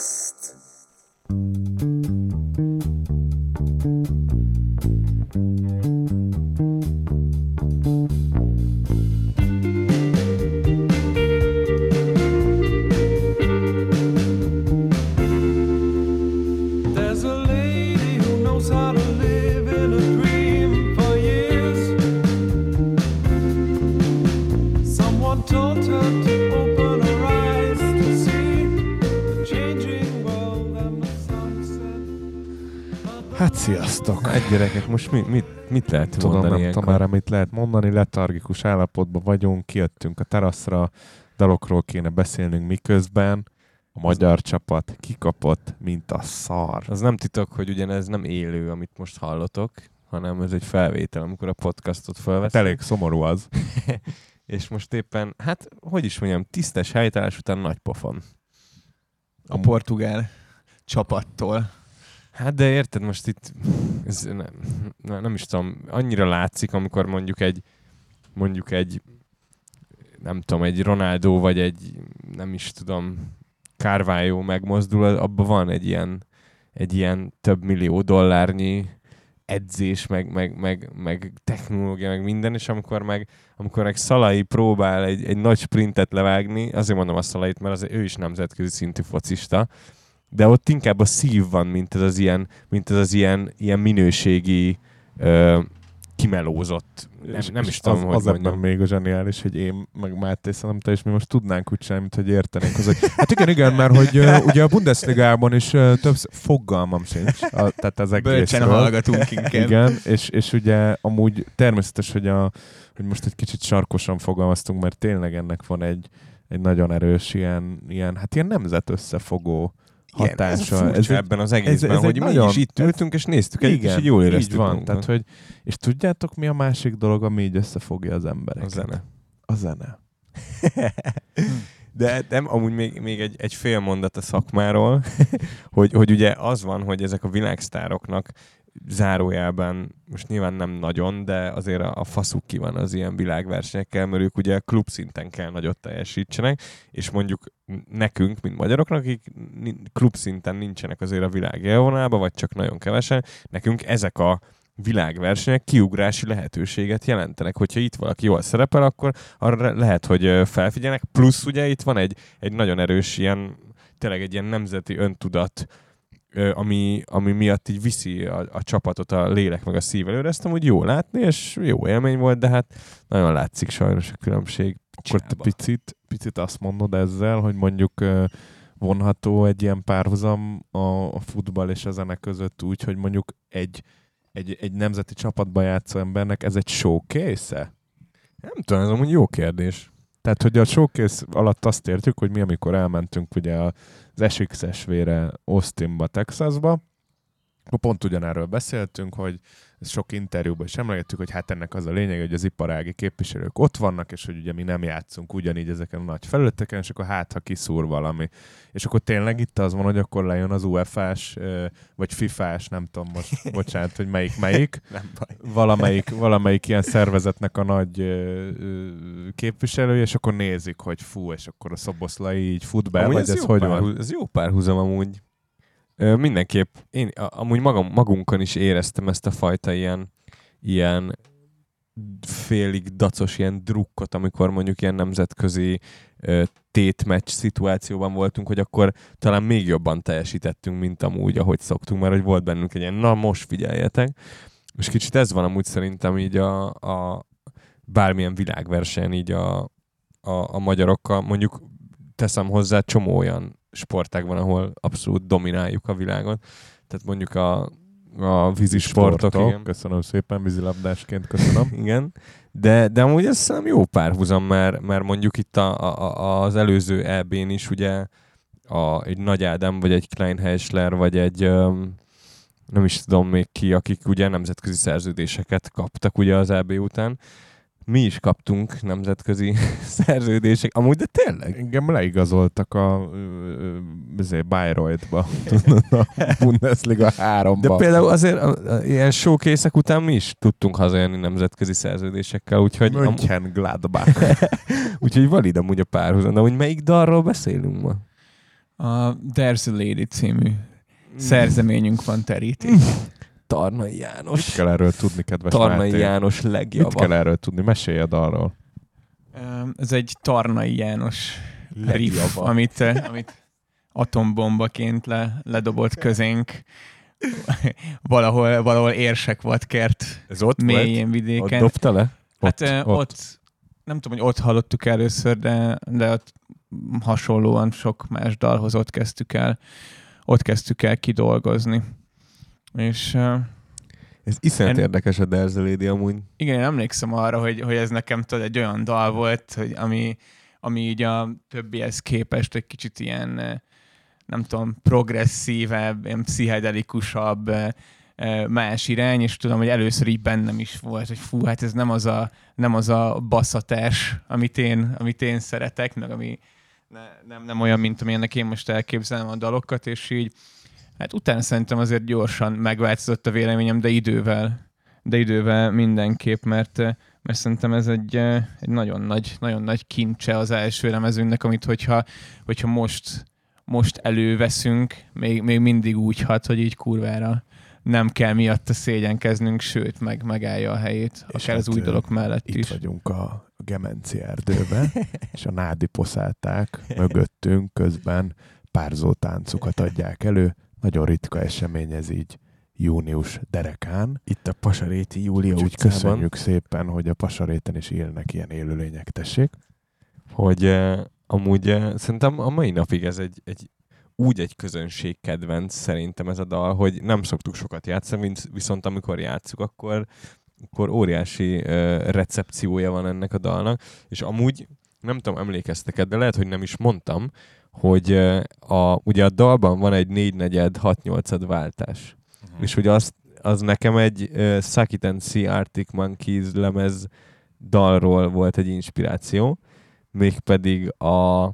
There's sziasztok! Hát gyerekek, most mi, mit, mit lehet Tudom, mondani nem ilyenkor? tudom amit lehet mondani, letargikus állapotban vagyunk, kijöttünk a teraszra, dalokról kéne beszélnünk miközben, a magyar csapat kikapott, mint a szar. Az nem titok, hogy ugyanez nem élő, amit most hallotok, hanem ez egy felvétel, amikor a podcastot Hát felveszünk. elég szomorú az. És most éppen, hát, hogy is mondjam, tisztes helytállás után nagy pofon. a portugál csapattól. Hát de érted, most itt ez nem, nem, is tudom, annyira látszik, amikor mondjuk egy mondjuk egy nem tudom, egy Ronaldo vagy egy nem is tudom, Carvalho megmozdul, abban van egy ilyen egy ilyen több millió dollárnyi edzés, meg, meg, meg, meg technológia, meg minden, és amikor meg, amikor meg Szalai próbál egy, egy nagy sprintet levágni, azért mondom a Szalait, mert az, ő is nemzetközi szintű focista, de ott inkább a szív van, mint ez az ilyen, mint ez az ilyen, ilyen minőségi ö, kimelózott, nem, nem is tudom, az, hogy az ebben mondjam. még a zseniális, hogy én, meg Máté, szerintem te és mi most tudnánk úgy csinálni, mint hogy értenénk. Az, hogy, hát igen, igen, mert hogy uh, ugye a Bundesligában is uh, több fogalmam sincs, a, tehát az Bölcsen hallgatunk inkább. Igen, és, és ugye amúgy természetes, hogy, a, hogy most egy kicsit sarkosan fogalmaztunk, mert tényleg ennek van egy, egy nagyon erős ilyen, ilyen, hát ilyen nemzet összefogó Igen, hatása. ez, a furcsa egy- ebben az egészben, ez egy hogy mi nagyon- is itt ültünk, és néztük együtt, és így jól éreztük így van. magunkat. Tehát, hogy, és tudjátok, mi a másik dolog, ami így összefogja az embereket? a zene. A zene. De nem, amúgy még, még egy, egy fél mondat a szakmáról, hogy, hogy ugye az van, hogy ezek a világsztároknak zárójelben, most nyilván nem nagyon, de azért a, a faszuk ki van az ilyen világversenyekkel, mert ők ugye klub szinten kell nagyot teljesítsenek, és mondjuk nekünk, mint magyaroknak, akik ni- klub szinten nincsenek azért a világ élvonalában, vagy csak nagyon kevesen, nekünk ezek a világversenyek kiugrási lehetőséget jelentenek. Hogyha itt valaki jól szerepel, akkor arra lehet, hogy felfigyelnek. Plusz ugye itt van egy, egy nagyon erős ilyen, tényleg egy ilyen nemzeti öntudat, ami, ami miatt így viszi a, a csapatot a lélek meg a szív előre. Ezt amúgy jó látni, és jó élmény volt, de hát nagyon látszik sajnos a különbség. Akkor te picit, picit azt mondod ezzel, hogy mondjuk vonható egy ilyen párhuzam a, a futball és a zene között úgy, hogy mondjuk egy, egy, egy nemzeti csapatban játszó embernek ez egy showcase-e? Nem tudom, ez amúgy jó kérdés. Tehát, hogy a showcase alatt azt értjük, hogy mi, amikor elmentünk ugye az SXSV-re Austinba, Texasba, pont ugyanerről beszéltünk, hogy sok interjúban is emlegettük, hogy hát ennek az a lényeg, hogy az iparági képviselők ott vannak, és hogy ugye mi nem játszunk ugyanígy ezeken a nagy felületeken, és akkor hát, ha kiszúr valami. És akkor tényleg itt az van, hogy akkor lejön az UEFA-s, vagy FIFA-s, nem tudom most, bocsánat, hogy melyik melyik, Nem baj. valamelyik, valamelyik ilyen szervezetnek a nagy képviselője, és akkor nézik, hogy fú, és akkor a szoboszlai így fut be, Amúgy vagy ez, jó hogy van? párhuz- Ez jó párhuzam amúgy. Mindenképp, én amúgy magam, magunkon is éreztem ezt a fajta ilyen, ilyen félig dacos ilyen drukkot, amikor mondjuk ilyen nemzetközi tétmeccs szituációban voltunk, hogy akkor talán még jobban teljesítettünk, mint amúgy, ahogy szoktunk, mert hogy volt bennünk egy ilyen, na most figyeljetek. És kicsit ez van amúgy szerintem így a, a bármilyen világversenyen így a, a, a magyarokkal. Mondjuk teszem hozzá csomó olyan sportágban, ahol abszolút domináljuk a világot. Tehát mondjuk a, a vízi sportok, igen. Köszönöm szépen, vízilabdásként köszönöm. igen. De, de amúgy ez szerintem jó párhuzam, mert, mert mondjuk itt a, a, az előző EB-n is ugye a, egy Nagy Ádám, vagy egy Klein Heisler, vagy egy öm, nem is tudom még ki, akik ugye nemzetközi szerződéseket kaptak ugye az EB után, mi is kaptunk nemzetközi szerződések. Amúgy, de tényleg. Engem leigazoltak a izé, Bayreuthba, a Bundesliga 3-ba. De például azért a, a, ilyen showkészek után mi is tudtunk hazajönni nemzetközi szerződésekkel, úgyhogy, am, München Gladbach. úgyhogy valid amúgy a párhuzam. De hogy melyik dalról beszélünk ma? A There's a Lady című szerzeményünk van terítés. Tarnai Mit János. kell erről tudni, kedves Tarnai Máté? János Mit legjava. kell erről tudni? Meséljed arról. Ez egy Tarnai János riff, amit, ö, amit atombombaként le, ledobott közénk. valahol, valahol érsek volt kert Ez ott mélyén Ott vidéken. dobta le? Hát Ott, ott, ott. ott, nem tudom, hogy ott hallottuk először, de, de ott hasonlóan sok más dalhoz ott kezdtük el, ott kezdtük el kidolgozni. És Ez iszonyat En- érdekes a Derzelédi amúgy. igen, én emlékszem arra, hogy, hogy ez nekem tudod, egy olyan dal volt, hogy ami, ami így a többihez képest egy kicsit ilyen, nem tudom, progresszívebb, ilyen pszichedelikusabb, más irány, és tudom, hogy először így bennem is volt, hogy fú, hát ez nem az a, nem az a baszatás, amit én, amit én szeretek, meg ami ne, nem, nem olyan, mint amilyennek én most elképzelem a dalokat, és így hát utána szerintem azért gyorsan megváltozott a véleményem, de idővel, de idővel mindenképp, mert, eh, mert szerintem ez egy, eh, egy nagyon nagy, nagyon nagy kincse az első lemezünknek, amit hogyha, hogyha most, most előveszünk, még, még mindig úgy hat, hogy így kurvára nem kell miatta szégyenkeznünk, sőt, meg megállja a helyét, És akár az hát, új ö, dolog mellett Itt is. vagyunk a Gemenci erdőben, és a nádi poszálták mögöttünk közben párzó táncokat adják elő. Nagyon ritka esemény ez így június derekán. Itt a Pasaréti Júlia Úgyhogy utcában. köszönjük szépen, hogy a pasaréten is élnek ilyen élőlények, tessék. hogy eh, amúgy eh, szerintem a mai napig ez egy, egy úgy egy közönség kedvenc szerintem ez a dal, hogy nem szoktuk sokat játszani, visz- viszont amikor játszuk, akkor, akkor óriási eh, recepciója van ennek a dalnak, és amúgy nem tudom, emlékeztek de lehet, hogy nem is mondtam, hogy a, ugye a dalban van egy 4 negyed 6 8 váltás. Mhm. És hogy az, az nekem egy uh, Suck It and See Arctic Monkeys lemez dalról volt egy inspiráció, mégpedig a...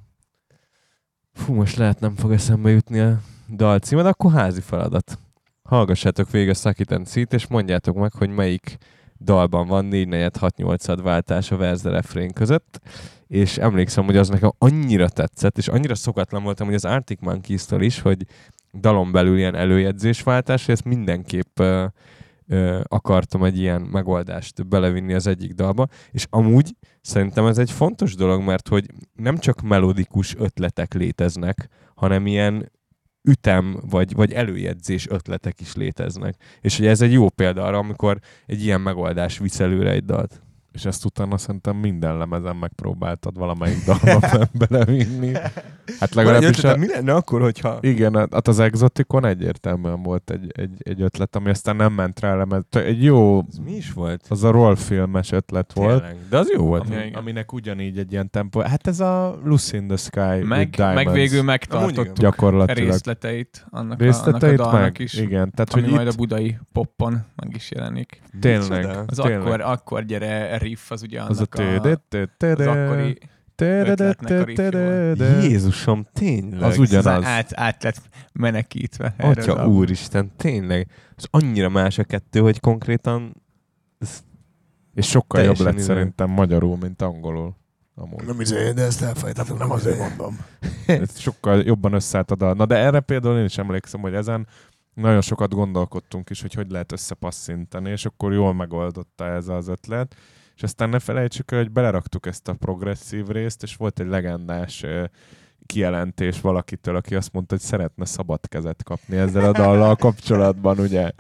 Fú, most lehet nem fog eszembe jutni a dal címe, de akkor házi feladat. Hallgassátok végig a Suck It and See-t, és mondjátok meg, hogy melyik dalban van 4 4 6 8 váltás a verze refrén között, és emlékszem, hogy az nekem annyira tetszett, és annyira szokatlan voltam, hogy az Arctic Monkeys-től is, hogy dalon belül ilyen előjegyzésváltás, hogy ezt mindenképp ö, ö, akartam egy ilyen megoldást belevinni az egyik dalba, és amúgy szerintem ez egy fontos dolog, mert hogy nem csak melodikus ötletek léteznek, hanem ilyen ütem vagy, vagy előjegyzés ötletek is léteznek. És hogy ez egy jó példa arra, amikor egy ilyen megoldás visz előre egy dalt. És ezt utána szerintem minden lemezen megpróbáltad valamelyik dalba belevinni. Hát legalábbis a, mi lenne akkor, hogyha... Igen, hát az Exoticon egyértelműen volt egy, egy, egy ötlet, ami aztán nem ment rá lemez. Egy jó, Ez mi is volt? az a roll filmes ötlet volt, Tényleg. De az jó volt. Ami- ami, aminek ugyanígy egy ilyen tempó. Hát ez a Lucy in the Sky Meg, with Diamonds. meg végül megtartottuk gyakorlatilag. részleteit annak, a, Részleteit annak a dalnak meg? is, Igen, tehát ami hogy majd itt a budai poppon meg is jelenik. tényleg? Az tényleg. akkor, akkor gyere riff, az ugye az a annak a, tőde, az akkori Jézusom, tényleg. Az ugyanaz. az át, át lett menekítve. Atya úristen, tényleg. Az annyira más a kettő, hogy konkrétan És sokkal jobb lett szerintem magyarul, mint angolul. Amúgy. Nem izé, de ezt elfejtettem, nem azért mondom. Sokkal jobban összeállt a dal. Na de erre például én is emlékszem, hogy ezen nagyon sokat gondolkodtunk is, hogy hogy lehet összepasszintani, és akkor jól megoldotta ez az ötlet. És aztán ne felejtsük el, hogy beleraktuk ezt a progresszív részt, és volt egy legendás kijelentés valakitől, aki azt mondta, hogy szeretne szabad kezet kapni ezzel a dallal kapcsolatban, ugye?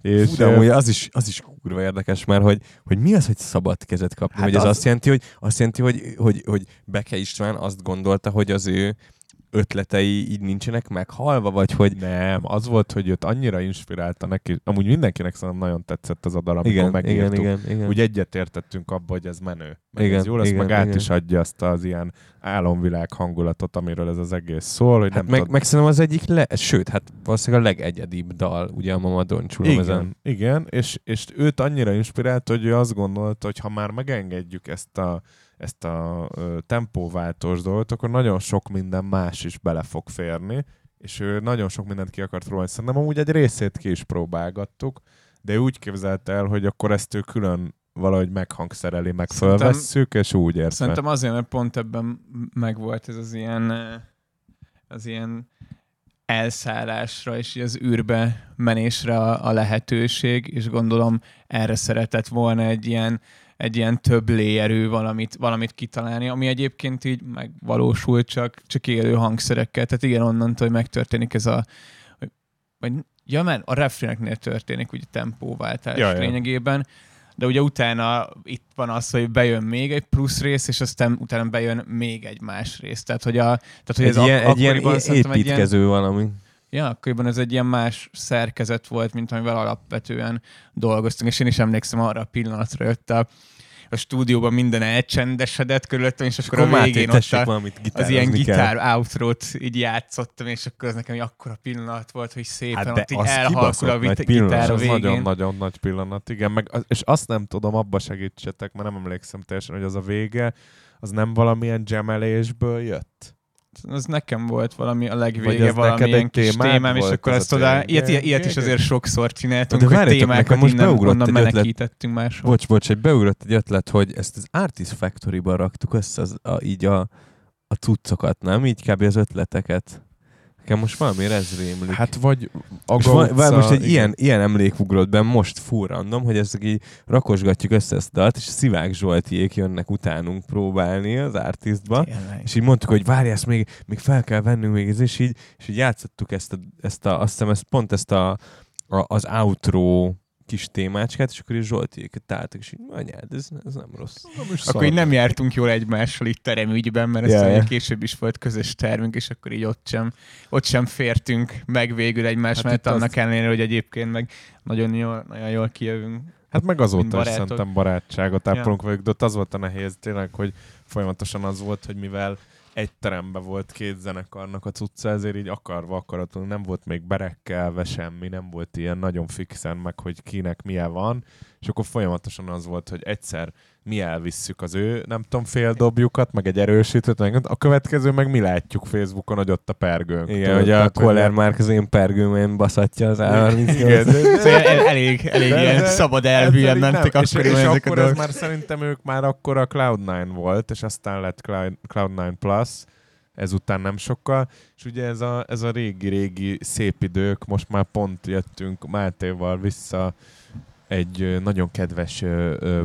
És Fú, de amúgy az is, az is kurva érdekes, mert hogy, hogy mi az, hogy szabad kezet kapni? Hát hogy ez az- az... azt jelenti, hogy, azt jelenti, hogy, hogy, hogy Beke István azt gondolta, hogy az ő ötletei így nincsenek meghalva, vagy hogy Nem, az volt, hogy őt annyira inspirálta neki, amúgy mindenkinek szerintem nagyon tetszett az a amikor igen, igen, megírtuk. igen, igen. Úgy egyetértettünk abba, hogy ez menő. Meg Igen, ez jó lesz, igen, meg át igen. is adja azt az ilyen álomvilág hangulatot, amiről ez az egész szól, hogy Hát nem meg, tud... meg szerintem az egyik, le, sőt, hát valószínűleg a legegyedibb dal, ugye a Mama You Know ezen. Igen, igen és, és őt annyira inspirált, hogy ő azt gondolta, hogy ha már megengedjük ezt a, ezt a tempóváltós dolgot, akkor nagyon sok minden más is bele fog férni, és ő nagyon sok mindent ki akart próbálni. Szerintem amúgy egy részét ki is próbálgattuk, de úgy képzelte el, hogy akkor ezt ő külön valahogy meghangszereli, meg Szerintem- fölvesszük, és úgy érte. Szerintem azért, mert pont ebben megvolt ez az ilyen, az ilyen elszállásra és az űrbe menésre a, a lehetőség, és gondolom erre szeretett volna egy ilyen, egy ilyen több léjerű valamit, valamit kitalálni, ami egyébként így megvalósul csak, csak élő hangszerekkel. Tehát igen, onnantól, hogy megtörténik ez a vagy, ja, mert a refréneknél történik ugye tempóváltás Ja, ja, ja. lényegében, de ugye utána itt van az, hogy bejön még egy plusz rész, és aztán utána bejön még egy más rész. Tehát, hogy, a, tehát, hogy Egy, ez ilyen, ak- egy ilyen akkoriban é- szerintem egy ilyen, építkező valami. ja, akkoriban ez egy ilyen más szerkezet volt, mint amivel alapvetően dolgoztunk, és én is emlékszem arra a pillanatra, ott a, a stúdióban minden elcsendesedett körülöttem, és akkor, Akkor a végén ott a, az ilyen kell. gitár outrót így játszottam, és akkor az nekem egy akkora pillanat volt, hogy szépen Hát ott így elhalkul a vit- gitár a végén. nagyon-nagyon nagy pillanat, igen, meg, az- és azt nem tudom, abba segítsetek, mert nem emlékszem teljesen, hogy az a vége, az nem valamilyen gemelésből jött. Az nekem volt valami a legvége, valamilyen egy kis témám, és akkor ezt oda, ilyet, ilyet, ilyet is azért sokszor csináltunk, De hogy témákat most innen, onnan menekítettünk máshol. Bocs, bocs, egy beugrott egy ötlet, hogy ezt az Artist Factory-ban raktuk össze az, a, így a, a cuccokat, nem? Így kb. az ötleteket. Nekem most valamiért ez rémlik. Hát vagy most, Aga van, utca, most egy igen. ilyen, ilyen emlék ugrott be most full random, hogy ezt így rakosgatjuk össze ezt a dalt, és Szivák Zsoltiék jönnek utánunk próbálni az Artistba. Tényleg. És így mondtuk, hogy várj, ezt még, még fel kell vennünk még és így, és így játszottuk ezt a, ezt a, azt hiszem, ezt, pont ezt a, a, az outro kis témácskát, és akkor is Zsoltiéket találtak, és így, anyád, ez, ez nem rossz. Akkor így nem jártunk jól egymással itt teremügyben, mert ezt Ja, yeah, ja. később is volt közös tervünk, és akkor így ott sem, ott sem fértünk meg végül egymás Hát mellett, annak ellenére, hogy egyébként meg nagyon jól, nagyon jól kijövünk. Hát meg azóta is szerintem barátságot ápolunk velük, de ott az volt a nehéz tényleg, hogy folyamatosan az volt, hogy mivel egy teremben volt két zenekarnak a cucca, ezért így akarva akaratlanul nem volt még berekkelve semmi, nem volt ilyen nagyon fixen meg, hogy kinek milyen van, és akkor folyamatosan az volt, hogy egyszer mi elvisszük az ő, nem tudom, fél dobjukat, meg egy erősítőt, meg a következő meg mi látjuk Facebookon, hogy ott a pergőnk. Igen, Tudod, hogy a Koller Márk az én pergőmén baszatja az A38. Igen, de- Szóval el, elég, elég De- ilyen de- szabad elvűen mentek nem. és, és a akkor ez már szerintem ők már akkor a Cloud9 volt, és aztán lett Cloud- Cloud9 Plus, ezután nem sokkal, és ugye ez a, ez a régi-régi szép idők, most már pont jöttünk Mátéval vissza egy nagyon kedves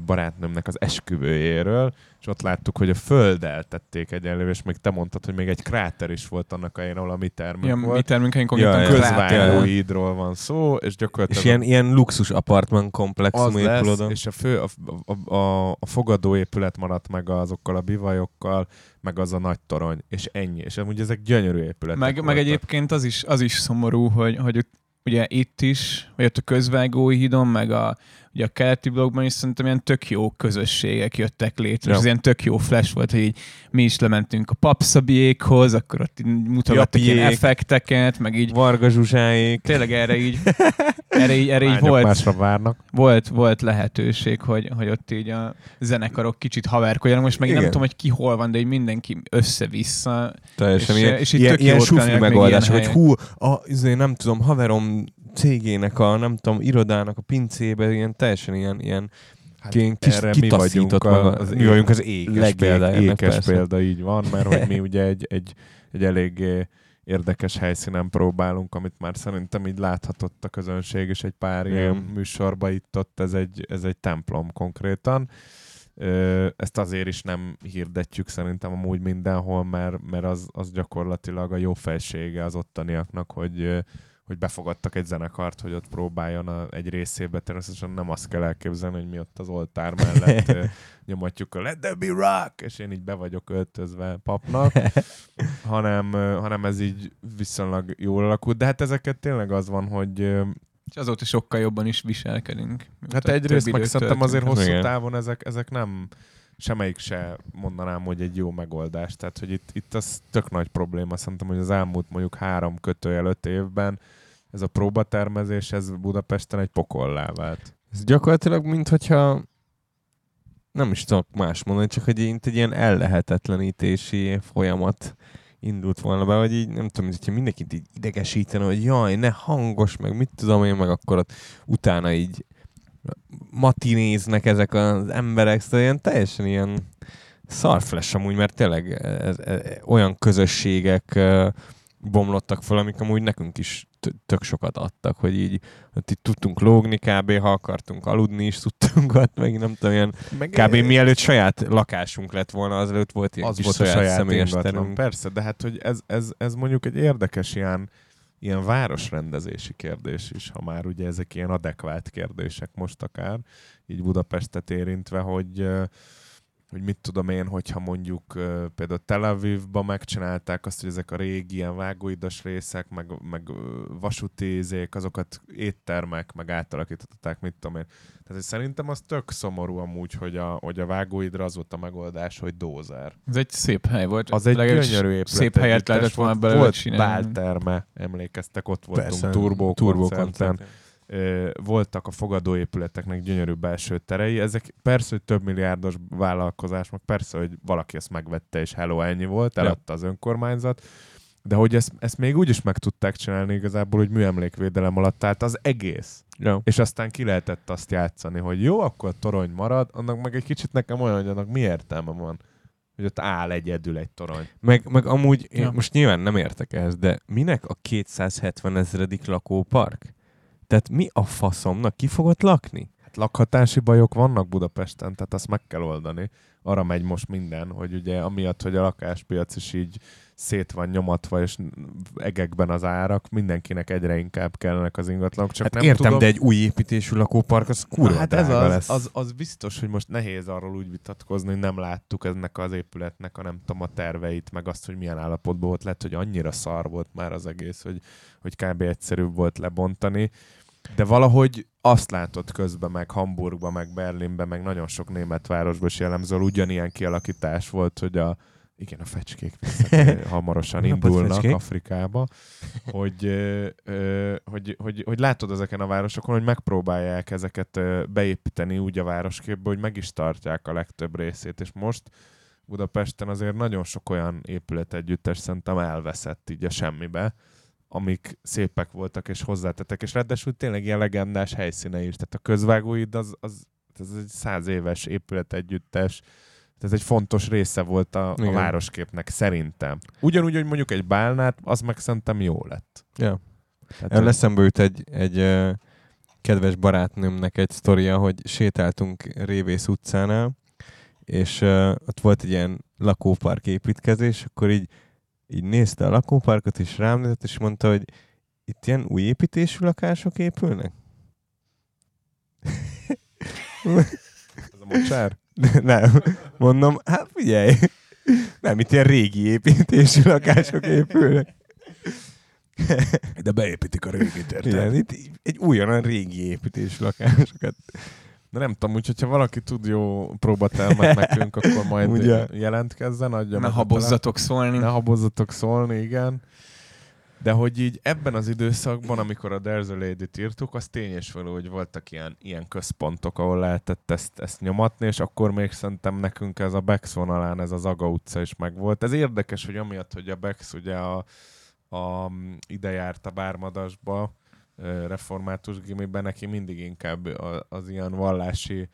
barátnőmnek az esküvőjéről, és ott láttuk, hogy a földdel tették egyenlő, és még te mondtad, hogy még egy kráter is volt annak a helyen, ahol a mi termünk Ilyen volt. mi termékeink Ja, ja. Közvágóhídról van szó, és gyakorlatilag És ilyen, ilyen luxus apartman komplexum az lesz, és a, fő, a, a, a, a fogadóépület maradt meg azokkal a bivajokkal, meg az a nagy torony, és ennyi. És amúgy ezek gyönyörű épületek Meg, meg voltak. egyébként az is, az is szomorú, hogy, hogy ugye itt is, vagy ott a közvágói hídon, meg a, ugye a keleti blogban is szerintem ilyen tök jó közösségek jöttek létre, Ja. és ez ilyen tök jó flash volt, hogy így mi is lementünk a papszabiékhoz, akkor ott mutogattak ilyen effekteket, meg így Varga Zsuzsáék. tényleg erre így, erre így, erre így volt, másra várnak. volt, volt lehetőség, hogy, hogy ott így a zenekarok kicsit haverkodjanak. Most meg Igen. nem tudom, hogy ki hol van, de így mindenki össze-vissza. Teljesen És- ilyen, és így ilyen, tök ilyen még megoldás, ilyen hogy hú, a, izé, nem tudom, haverom cégének a, nem tudom, irodának a pincébe, ilyen teljesen ilyen, ilyen Hát ilyen kis, erre mi vagyunk maga, az mi vagyunk az ékes példája. ennek, legékes persze. példa, így van, mert hogy mi ugye egy, egy, egy eléggé érdekes helyszínen próbálunk, amit már szerintem így láthatott a közönség, és egy pár Igen. ilyen műsorba itt ott, ez egy, ez egy templom konkrétan. Ezt azért is nem hirdetjük szerintem amúgy mindenhol, mert, mert az, az gyakorlatilag a jó felsége az ottaniaknak, hogy, ö, hogy befogadtak egy zenekart, hogy ott próbáljon a, egy részébe. Természetesen nem azt kell elképzelni, hogy mi ott az oltár mellett nyomatjuk a Let there be rock, és én így be vagyok öltözve papnak, hanem, hanem ez így viszonylag jól alakult. De hát ezeket tényleg az van, hogy És azóta sokkal jobban is viselkedünk. Hát egyrészt meg szerintem azért hosszú Igen. távon ezek, ezek nem, semmelyik se mondanám, hogy egy jó megoldás. Tehát, hogy itt, itt az tök nagy probléma. Szerintem, hogy az elmúlt mondjuk három kötőjel öt évben ez a próbatermezés, ez Budapesten egy pokollá vált. Ez gyakorlatilag, minthogyha nem is tudok más mondani, csak hogy így egy ilyen ellehetetlenítési folyamat indult volna be, vagy így nem tudom, hogyha mindenkit így idegesítene, hogy jaj, ne hangos, meg mit tudom én, meg akkor ott utána így matinéznek ezek az emberek, szóval ilyen teljesen ilyen szarfles amúgy, mert tényleg ez, ez, olyan közösségek bomlottak fel, amik amúgy nekünk is tök sokat adtak, hogy így ott itt tudtunk lógni kb. ha akartunk aludni is tudtunk ott, meg nem tudom, ilyen Meg kb. mielőtt saját lakásunk lett volna, azelőtt volt ilyen az kis volt saját, saját személyes terünk. Persze, de hát, hogy ez, ez, ez mondjuk egy érdekes ilyen, ilyen városrendezési kérdés is, ha már ugye ezek ilyen adekvát kérdések most akár, így Budapestet érintve, hogy hogy mit tudom én, hogyha mondjuk például Tel Avivban megcsinálták azt, hogy ezek a régi ilyen vágóidas részek, meg, meg izék, azokat éttermek, meg átalakították, mit tudom én. Tehát szerintem az tök szomorú amúgy, hogy a, hogy a vágóidra az volt a megoldás, hogy dózer. Ez egy szép hely volt. Az egy gyönyörű épület. Szép helyet lehetett volna volt. belőle Volt csinálni. bálterme, emlékeztek, ott voltunk Persze, turbó, koncerten. koncert. Voltak a fogadóépületeknek gyönyörű belső terei. Ezek persze, hogy több milliárdos vállalkozás, meg persze, hogy valaki ezt megvette, és hello, ennyi volt, eladta az önkormányzat. De hogy ezt, ezt még úgy is meg tudták csinálni igazából, hogy műemlékvédelem alatt állt az egész. Ja. És aztán ki lehetett azt játszani, hogy jó, akkor a torony marad, annak meg egy kicsit nekem olyan, hogy annak mi értelme van, hogy ott áll egyedül egy torony. Meg, meg amúgy, én Ja. most nyilván nem értek ehhez, de minek a 270 ezredik lakópark? Tehát mi a faszomnak? Ki fogott lakni? Hát lakhatási bajok vannak Budapesten, tehát azt meg kell oldani. Arra megy most minden, hogy ugye amiatt, hogy a lakáspiac is így szét van nyomatva, és egekben az árak, mindenkinek egyre inkább kellenek az ingatlanok. Csak Hát nem értem, tudom, de egy új építésű lakópark az kurva hát ez az, lesz. az, az, biztos, hogy most nehéz arról úgy vitatkozni, hogy nem láttuk ennek az épületnek a nem tudom a terveit, meg azt, hogy milyen állapotban volt. Lehet, hogy annyira szar volt már az egész, hogy, hogy kb. egyszerűbb volt lebontani. De valahogy azt látod közben, meg Hamburgban, meg Berlinben, meg nagyon sok német városban is jellemző, ugyanilyen kialakítás volt, hogy a igen, a fecskék hamarosan indulnak fecskék. Afrikába, hogy, ö, ö, hogy, hogy, hogy látod ezeken a városokon, hogy megpróbálják ezeket beépíteni úgy a városképbe, hogy meg is tartják a legtöbb részét, és most Budapesten azért nagyon sok olyan épület együttes szerintem elveszett így a semmibe, amik szépek voltak és hozzátettek, és ráadásul tényleg ilyen legendás helyszíne is. Tehát a közvágóid az, az ez egy száz éves épület együttes, ez egy fontos része volt a, a városképnek, szerintem. Ugyanúgy, hogy mondjuk egy bálnát, az meg szerintem jó lett. Ja. Tehát, Erről eszembe jut egy, egy ö, kedves barátnőmnek egy sztoria, hogy sétáltunk Révész utcánál, és ott volt egy ilyen lakópark építkezés, akkor így, így nézte a lakóparkot, és rám nézett, és mondta, hogy itt ilyen új építésű lakások épülnek? ez a mocsár? nem. Mondom, hát figyelj, nem, itt ilyen régi építésű lakások épülnek. De beépítik a régit, érted? Igen, itt egy újonnan régi építésű lakásokat. De nem tudom, úgyhogy ha valaki tud jó próbatelmet nekünk, akkor majd Ugye? jelentkezzen, adja Ne habozzatok szólni. Ne habozzatok szólni, igen. De hogy így ebben az időszakban, amikor a There's a Lady-t írtuk, az tény és való, hogy voltak ilyen, ilyen központok, ahol lehetett ezt, ezt nyomatni, és akkor még szerintem nekünk ez a Bex vonalán, ez az Aga utca is megvolt. Ez érdekes, hogy amiatt, hogy a Bex ugye a, a, ide járt a Bármadasba, református gimiben, neki mindig inkább az ilyen vallási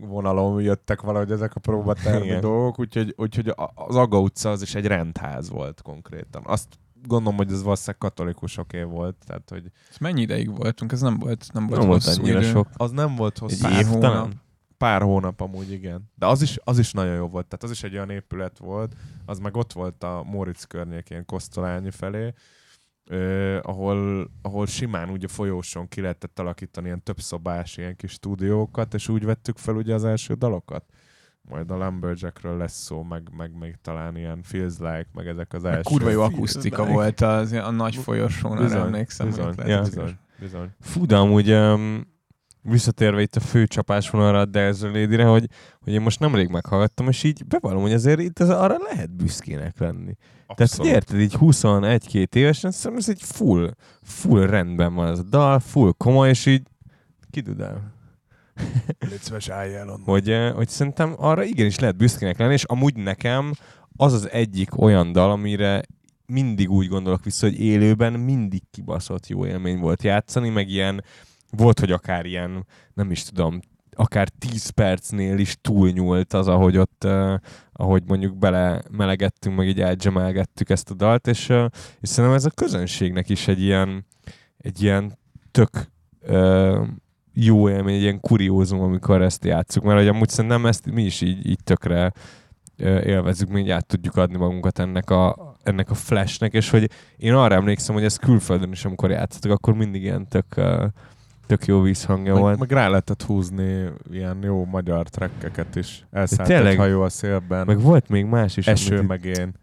vonalon jöttek valahogy ezek a próbatermi dolgok, úgyhogy, úgyhogy az Aga utca az is egy rendház volt konkrétan. Azt gondolom, hogy ez valószínűleg katolikusoké volt, tehát hogy Ez mennyi ideig voltunk? Ez nem volt, nem volt Nem volt hosszú annyira idő. sok. az nem volt Egy hosszú. Pár év hónap. talán? Pár hónap amúgy, igen. De az is, az is nagyon jó volt. Tehát az is egy olyan épület volt, az meg ott volt a Móricz környékén, Kosztolányi felé, ö, ahol, ahol simán ugye folyóson ki lehetett alakítani ilyen több szobás ilyen kis stúdiókat, és úgy vettük fel ugye az első dalokat. Majd a Lumberjackről lesz szó, meg, meg még talán ilyen Feels Like, meg ezek az Meg első. kurva jó akusztika Like. volt az, a nagy folyosón, arra Bizony, emlékszem. bizony, Ja. bizony, bizony. Fú, de amúgy um, visszatérve itt a fő csapásvonalra a Delzo Lady-re, hogy, hogy én most nemrég meghallgattam, és így bevallom, hogy azért itt az, arra lehet büszkének lenni. Tehát, Abszolút. érted, így 21-2 évesen, szerintem ez egy full, full rendben van ez a dal, full komoly, és így kidudál. Légy onnan. Hogy, eh, hogy szerintem arra igenis lehet büszkének lenni, és amúgy nekem az az egyik olyan dal, amire mindig úgy gondolok vissza, hogy élőben mindig kibaszott jó élmény volt játszani, meg ilyen, volt, hogy akár ilyen, nem is tudom, akár 10 percnél is túlnyúlt az, ahogy ott, uh, ahogy mondjuk bele melegettünk, meg így elgemelgettük ezt a dalt, és, uh, és szerintem ez a közönségnek is egy ilyen, egy ilyen tök uh, jó élmény, egy ilyen kuriózum, amikor ezt játszuk, mert hogy amúgy szerintem ezt mi is így, így tökre élvezzük, mi át tudjuk adni magunkat ennek a, ennek a flashnek, és hogy én arra emlékszem, hogy ez külföldön is, amikor játszottak, akkor mindig ilyen tök, ö, tök jó vízhangja Meg, volt. meg rá lehetett húzni ilyen jó magyar trekkeket is. Elszállt tényleg? egy hajó a szélben, Meg volt még más is. eső, meg én,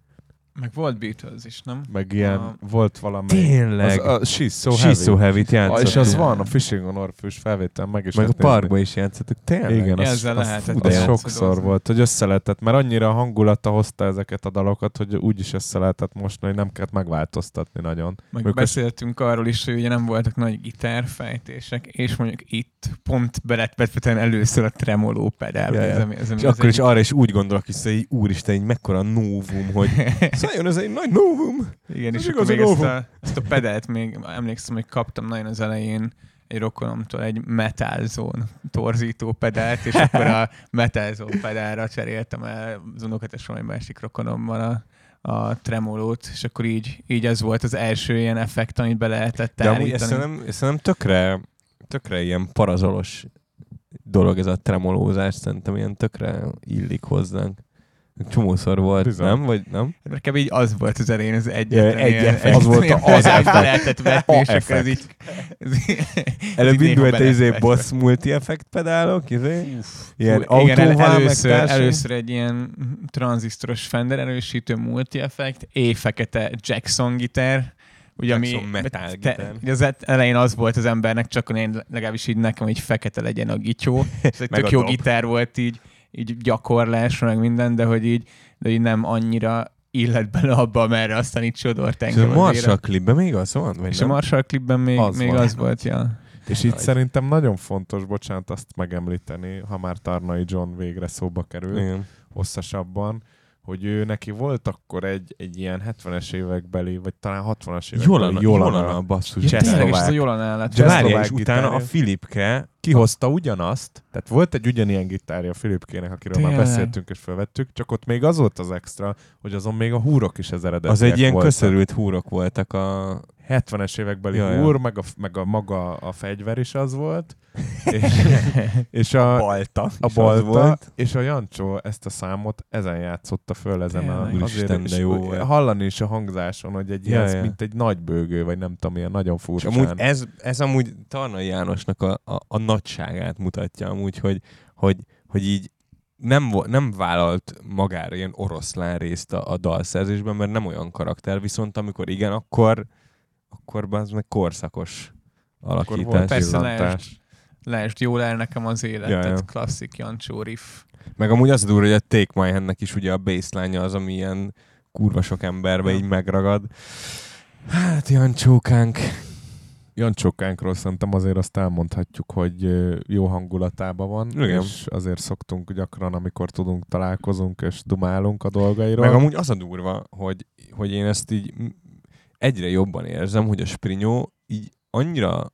Meg volt Beatles is, nem? meg ilyen, A- volt valami... Tényleg. Az, a She's So She's Heavy. so heavy-t Ah, játszottuk. és az van, a Fishing on Orpheus felvétel, meg is Meg a parkba is játszottuk. Tényleg? Igen, az, Ezzel az, lehetett az játszani. sokszor volt, hogy össze lehetett, mert annyira a hangulata hozta ezeket a dalokat, hogy úgy is össze lehetett most, hogy nem kellett megváltoztatni nagyon. Meg Ők beszéltünk arról is, hogy ugye nem voltak nagy gitárfejtések, és mondjuk itt pont be lett vetve először a tremoló pedál. Ja. Ez, ami- ez, ami És az akkor is arra is úgy gondolok vissza, hogy úristen, egy mekkora novum, hogy Szálljon ez egy nagy novum! Igen, Ez és akkor még ezt novum. a, ezt a pedált még emlékszem, hogy kaptam nagyon az elején egy rokonomtól egy Metal Zone torzító pedált, és akkor a Metal Zone pedálra cseréltem el az unokatesomban egy másik rokonommal a, a tremolót, és akkor így, így ez volt az első ilyen effekt, amit be lehetett De amúgy ezt állítani. szerintem, ezt szerintem tökre, tökre ilyen parazolos dolog ez a tremolózás, szerintem ilyen tökre illik hozzánk. Csomószor volt, Bizony. nem? Vagy nem? Nekem így az volt az elején az egyetlen egy ilyen- effekt. Az volt az effekt. lehetett vetni, és akkor ez effekt. így, ez Előbb indult egy izé boss multi-effekt pedálok, izé? Ilyen igen, először, először egy ilyen tranzisztoros Fender erősítő multi-effekt, éjfekete Jackson gitár, ugye ami, metal te- az elején az volt az embernek, csak én legalábbis így nekem, hogy fekete legyen a gityó. Ez egy tök jó gitár volt így, így gyakorlásra, meg minden, de hogy így, de így nem annyira illet bele abba, amerre aztán így csodort És engem. a az Marshall klipben még az van? Vagy És a nem? Marshall klipben még Az még van. az volt, ja. És itt Nagy. szerintem nagyon fontos, bocsánat, azt megemlíteni, ha már Tarnai John végre szóba kerül, Igen. hosszasabban, hogy ő neki volt akkor egy, egy ilyen 70-es évekbeli, vagy talán 60-as évekbeli Jolana, Jolana, basszus. ja tényleg, ez a Jolan állat. De és utána a. Filipke kihozta ugyanazt, tehát volt egy ugyanilyen gitárja a Filipkének, akiről már Tényleg? beszéltünk és felvettük, csak ott még az volt az extra, hogy azon még a húrok is az eredetiek az egy ilyen voltak. köszörült húrok voltak a... 70-es évekbeli Ja, ja. húr, meg a, meg a maga a fegyver is az volt, és, és a, balta. a balta, volt. és a Jancsó ezt a számot ezen játszotta föl, ezen a, Tényleg? Úristen, és de jó hallani is a hangzáson, hogy egy Ja, ilyen, ja. mint egy nagy bőgő, vagy nem tudom, ilyen nagyon És furcsán. amúgy ez, ez amúgy Tarnai Jánosnak a, a, a nagyságát mutatja amúgy, hogy, hogy, hogy így nem, nem vállalt magára ilyen oroszlán részt a, a dalszerzésben, mert nem olyan karakter, viszont amikor igen, akkor akkor az meg korszakos akkor alakítás. volt Persze, pillantás. Lásd, jól el nekem az élet, Ja, ja. klasszik Jancsó riff. Meg amúgy az a durva, hogy a Take My Hand-nek is ugye a baseline az, ami ilyen kurva sok emberbe Ja. így megragad. Hát, Jancsókánk. Jancsókánkról szerintem azért azt elmondhatjuk, hogy jó hangulatában van, Igen. és azért szoktunk gyakran, amikor tudunk, találkozunk és dumálunk a dolgairól. Meg amúgy az a durva, hogy, hogy én ezt így egyre jobban érzem, hogy a Sprinyó így annyira,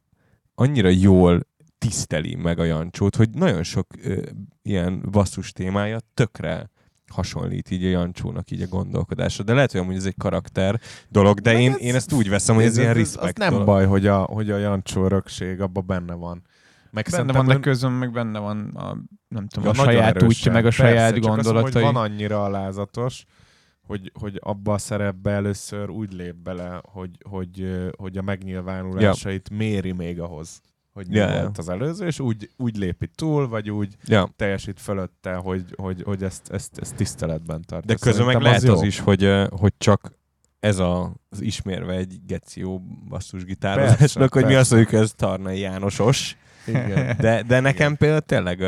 annyira jól tiszteli meg a Jancsót, hogy nagyon sok ö, ilyen basszus témája tökre hasonlít így a Jancsónak így a gondolkodásra. De lehet, hogy amúgy ez egy karakter dolog, de Hát én, ez- én ezt úgy veszem, hogy ez, ilyen az respect nem dolog. baj, hogy a, hogy a Jancsó örökség abban benne van. Meg Benne van, de ön- közben meg benne van a, nem tudom, Ja, a saját erősen. útja, meg a Persze, saját csak azt mondom, gondolatai. hogy van annyira alázatos, hogy, hogy abba a szerepbe először úgy lép bele, hogy, hogy, hogy a megnyilvánulásait méri még ahhoz, hogy mi volt az előző, és úgy, úgy lépi túl, vagy úgy Ja. teljesít fölötte, hogy, hogy, hogy ezt, ezt, ezt tiszteletben tartja. De közben meg lehet az, jó. is, hogy, hogy csak ez a, az ismérve egy geció basszusgitározásnak, hogy mi persze. azt mondjuk, hogy ez Tarnai Jánosos. Igen. De, de nekem például tényleg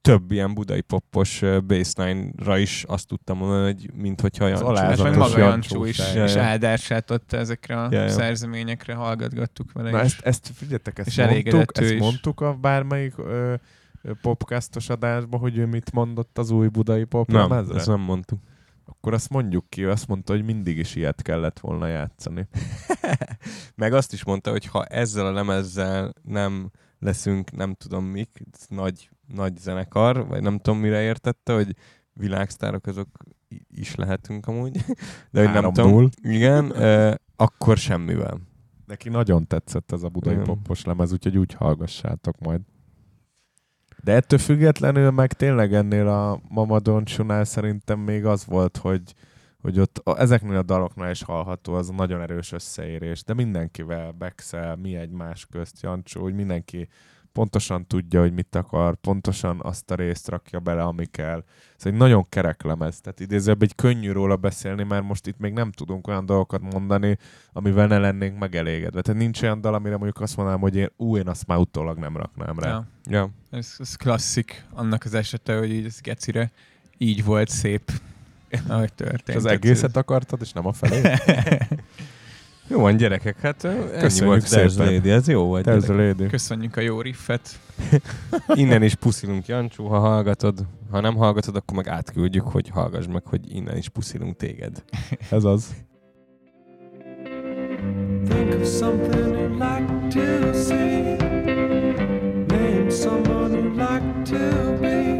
több ilyen budai poppos baseline-ra is azt tudtam mondani, hogy mint hogyha Jancsó. alázatos meg maga Jancsó is, is Ja, ja. áldását ott ezekre a Ja, ja. szerzeményekre hallgatgattuk vele Na is. ezt, ezt figyeljetek, ezt És mondtuk, ezt is. mondtuk a bármelyik ö, popcastos adásban, hogy ő mit mondott az új budai Nem, poplemezre? ezt nem mondtuk. Akkor azt mondjuk ki, azt mondta, hogy mindig is ilyet kellett volna játszani. Meg azt is mondta, hogy ha ezzel a lemezzel nem leszünk, nem tudom mik, nagy, nagy zenekar, vagy nem tudom mire értette, hogy világsztárok azok is lehetünk amúgy, de hogy nem 3-0. tudom. Igen, ö, akkor semmivel. Neki nagyon tetszett ez a budai Igen. popos lemez, úgyhogy úgy hallgassátok majd. De ettől függetlenül meg tényleg ennél a Mamadoncsonál szerintem még az volt, hogy, hogy ott a, ezeknél a daloknál is hallható az a nagyon erős összeérés, de mindenkivel Bexel, mi egymás közt, Jancsó, hogy mindenki pontosan tudja, hogy mit akar, pontosan azt a részt rakja bele, ami kell. Ez egy nagyon kerek lemez, tehát idézőbb egy könnyű róla beszélni, mert most itt még nem tudunk olyan dolgokat mondani, amivel ne lennénk megelégedve. Tehát nincs olyan dal, amire mondjuk azt mondanám, hogy én, ú, én azt már utólag nem raknám rá. Ja. Ja. Ez, ez klasszik annak az esete, hogy így ez gecire így volt szép, ahogy történt. És az egészet akartad, és nem a felé? Jó van, gyerekek, hát ennyi Köszönjük volt szépen. ez jó volt. Köszönjük a jó riffet. Innen is puszilunk Jancsó, ha hallgatod. Ha nem hallgatod, akkor meg átküldjük, hogy hallgass meg, hogy innen is puszilunk téged. Ez az. Think of something you'd like to see. Name someone you'd like to